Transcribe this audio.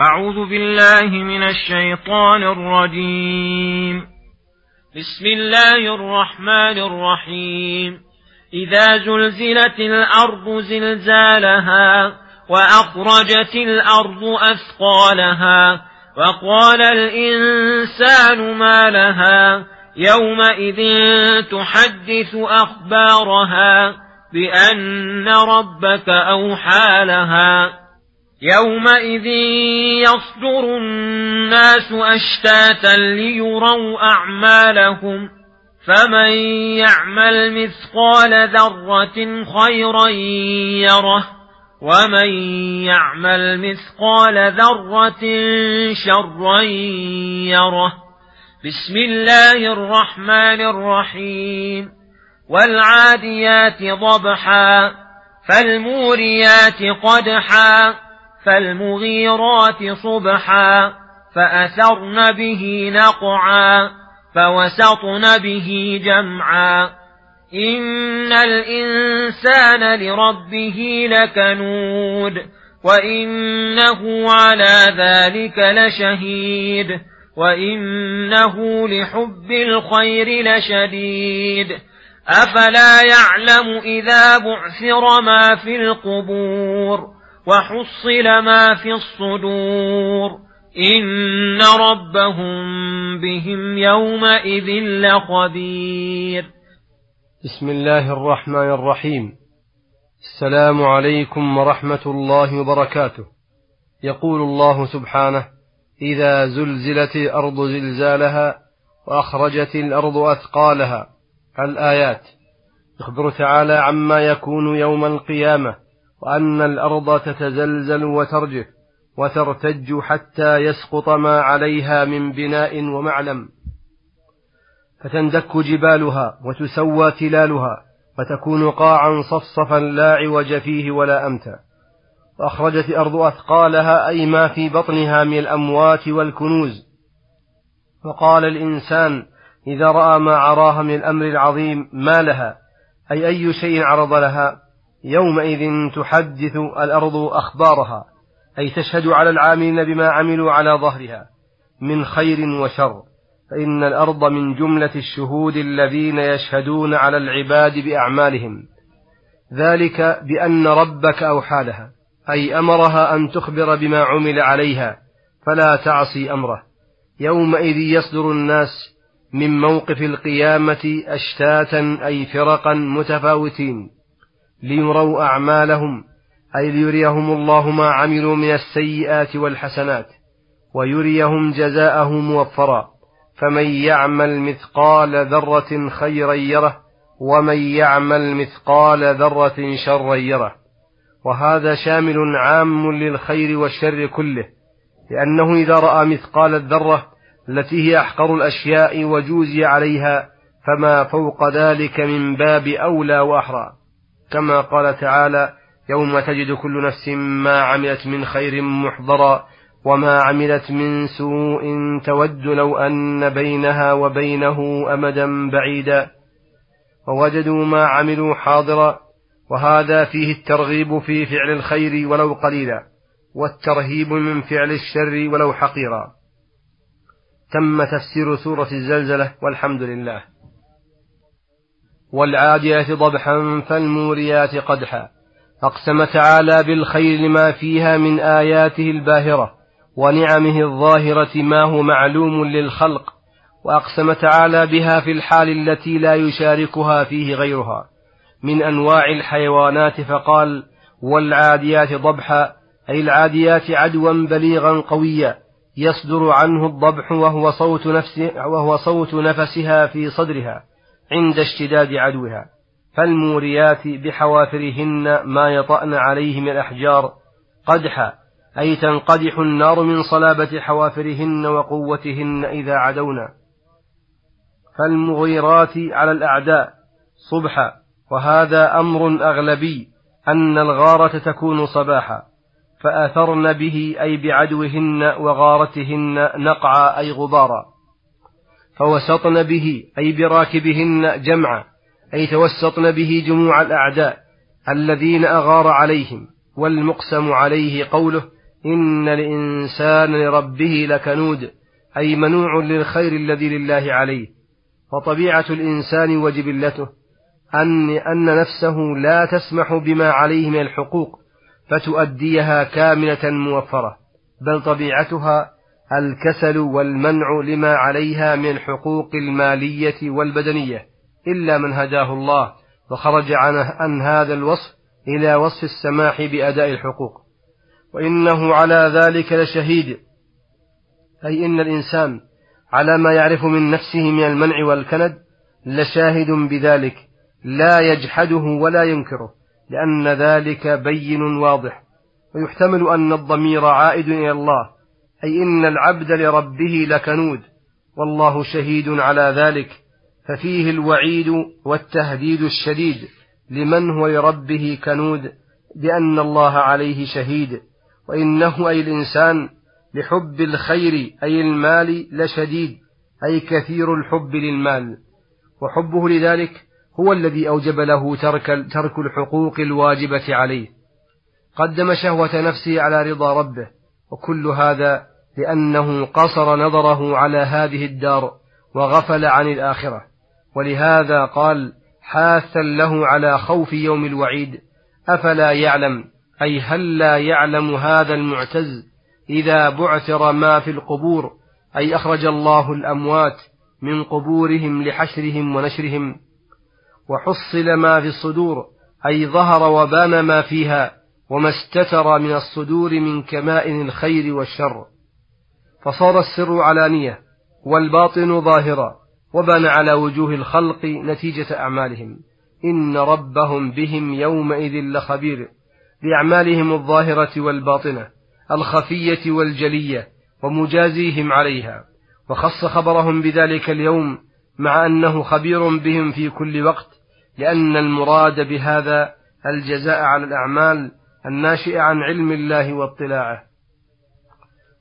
أعوذ بالله من الشيطان الرجيم. بسم الله الرحمن الرحيم. إذا زلزلت الأرض زلزالها وأخرجت الأرض أثقالها وقال الإنسان ما لها يومئذ تحدث أخبارها بأن ربك أوحى لها يومئذ يصدر الناس أشتاتا ليروا أعمالهم فمن يعمل مثقال ذرة خيرا يره ومن يعمل مثقال ذرة شرا يره بسم الله الرحمن الرحيم والعاديات ضبحا فالموريات قدحا فالمغيرات صبحا فأثرن به نقعا فوسطن به جمعا. إن الإنسان لربه لكنود وإنه على ذلك لشهيد وإنه لحب الخير لشديد. أفلا يعلم إذا بعثر ما في القبور وحصل ما في الصدور. إن ربهم بهم يومئذ لخبير بسم الله الرحمن الرحيم. السلام عليكم ورحمة الله وبركاته. يقول الله سبحانه إذا زلزلت الأرض زلزالها وأخرجت الأرض أثقالها. الآيات. يخبر تعالى عما يكون يوم القيامة. وأن الأرض تتزلزل وترجف وترتج حتى يسقط ما عليها من بناء ومعلم. فتندك جبالها وتسوى تلالها فتكون قاعا صفصفا لا عوج فيه ولا أمتا. وأخرجت الأرض أثقالها أي ما في بطنها من الأموات والكنوز. وقال الإنسان إذا رأى ما عراها من الأمر العظيم ما لها؟ أي أي شيء عرض لها؟ يومئذ تحدث الأرض أخبارها أي تشهد على العاملين بما عملوا على ظهرها من خير وشر. فإن الأرض من جملة الشهود الذين يشهدون على العباد بأعمالهم. ذلك بأن ربك أوحى لها أي أمرها أن تخبر بما عمل عليها فلا تعصي أمره. يومئذ يصدر الناس من موقف القيامة أشتاتا أي فرقا متفاوتين. ليروا أعمالهم أي ليريهم الله ما عملوا من السيئات والحسنات ويريهم جزاءه موفرا فمن يعمل مثقال ذرة خيرا يره ومن يعمل مثقال ذرة شرا يره. وهذا شامل عام للخير والشر كله لأنه إذا رأى مثقال الذرة التي هي أحقر الأشياء وجوزي عليها فما فوق ذلك من باب أولى وأحرى. كما قال تعالى يوم تجد كل نفس ما عملت من خير محضرا وما عملت من سوء تود لو أن بينها وبينه أمدا بعيدا ووجدوا ما عملوا حاضرا وهذا فيه الترغيب في فعل الخير ولو قليلا والترهيب من فعل الشر ولو حقيرا تم تفسير سورة الزلزلة والحمد لله والعاديات ضبحا فالموريات قدحا. أقسم تعالى بالخير لما فيها من آياته الباهرة ونعمه الظاهرة ما هو معلوم للخلق. وأقسم تعالى بها في الحال التي لا يشاركها فيه غيرها. من أنواع الحيوانات فقال والعاديات ضبحا أي العاديات عدوا بليغا قويا. يصدر عنه الضبح وهو صوت نفسه وهو صوت نفسها في صدرها. عند اشتداد عدوها فالموريات بحوافرهن ما يطأن عليه من الأحجار قدحا أي تنقدح النار من صلابة حوافرهن وقوتهن إذا عدونا. فالمغيرات على الأعداء صبحا وهذا أمر أغلبي أن الغارة تكون صباحا فأثرن به أي بعدوهن وغارتهن نقعا أي غبارا. فوسطن به أي براكبهن جمعا أي توسطن به جموع الأعداء الذين أغار عليهم والمقسم عليه قوله إن الإنسان لربه لكنود أي منوع للخير الذي لله عليه. فطبيعة الإنسان وجبلته أن, أن نفسه لا تسمح بما عليه من الحقوق فتؤديها كاملة موفرة بل طبيعتها الكسل والمنع لما عليها من الحقوق المالية والبدنية إلا من هداه الله وخرج عن هذا الوصف إلى وصف السماح بأداء الحقوق. وإنه على ذلك لشهيد أي إن الإنسان على ما يعرف من نفسه من المنع والكند لشاهد بذلك لا يجحده ولا ينكره لأن ذلك بين واضح. ويحتمل أن الضمير عائد إلى الله أي إن العبد لربه لكنود والله شهيد على ذلك ففيه الوعيد والتهديد الشديد لمن هو لربه كنود بأن الله عليه شهيد وإنه أي الإنسان لحب الخير أي المال لشديد أي كثير الحب للمال. وحبه لذلك هو الذي أوجب له ترك, ترك الحقوق الواجبة عليه. قدم شهوة نفسه على رضا ربه وكل هذا لأنه قصر نظره على هذه الدار وغفل عن الآخرة. ولهذا قال حاثا له على خوف يوم الوعيد أفلا يعلم؟ أي هل لا يعلم هذا المعتز إذا بعثر ما في القبور؟ أي أخرج الله الأموات من قبورهم لحشرهم ونشرهم؟ وحصل ما في الصدور أي ظهر وبان ما فيها وما استتر من الصدور من كمائن الخير والشر. فصار السر علانية والباطن ظاهرا وبان على وجوه الخلق نتيجة أعمالهم. إن ربهم بهم يومئذ لخبير بأعمالهم الظاهرة والباطنة الخفية والجلية ومجازيهم عليها. وخص خبرهم بذلك اليوم مع أنه خبير بهم في كل وقت لأن المراد بهذا الجزاء على الأعمال الناشئة عن علم الله واطلاعه.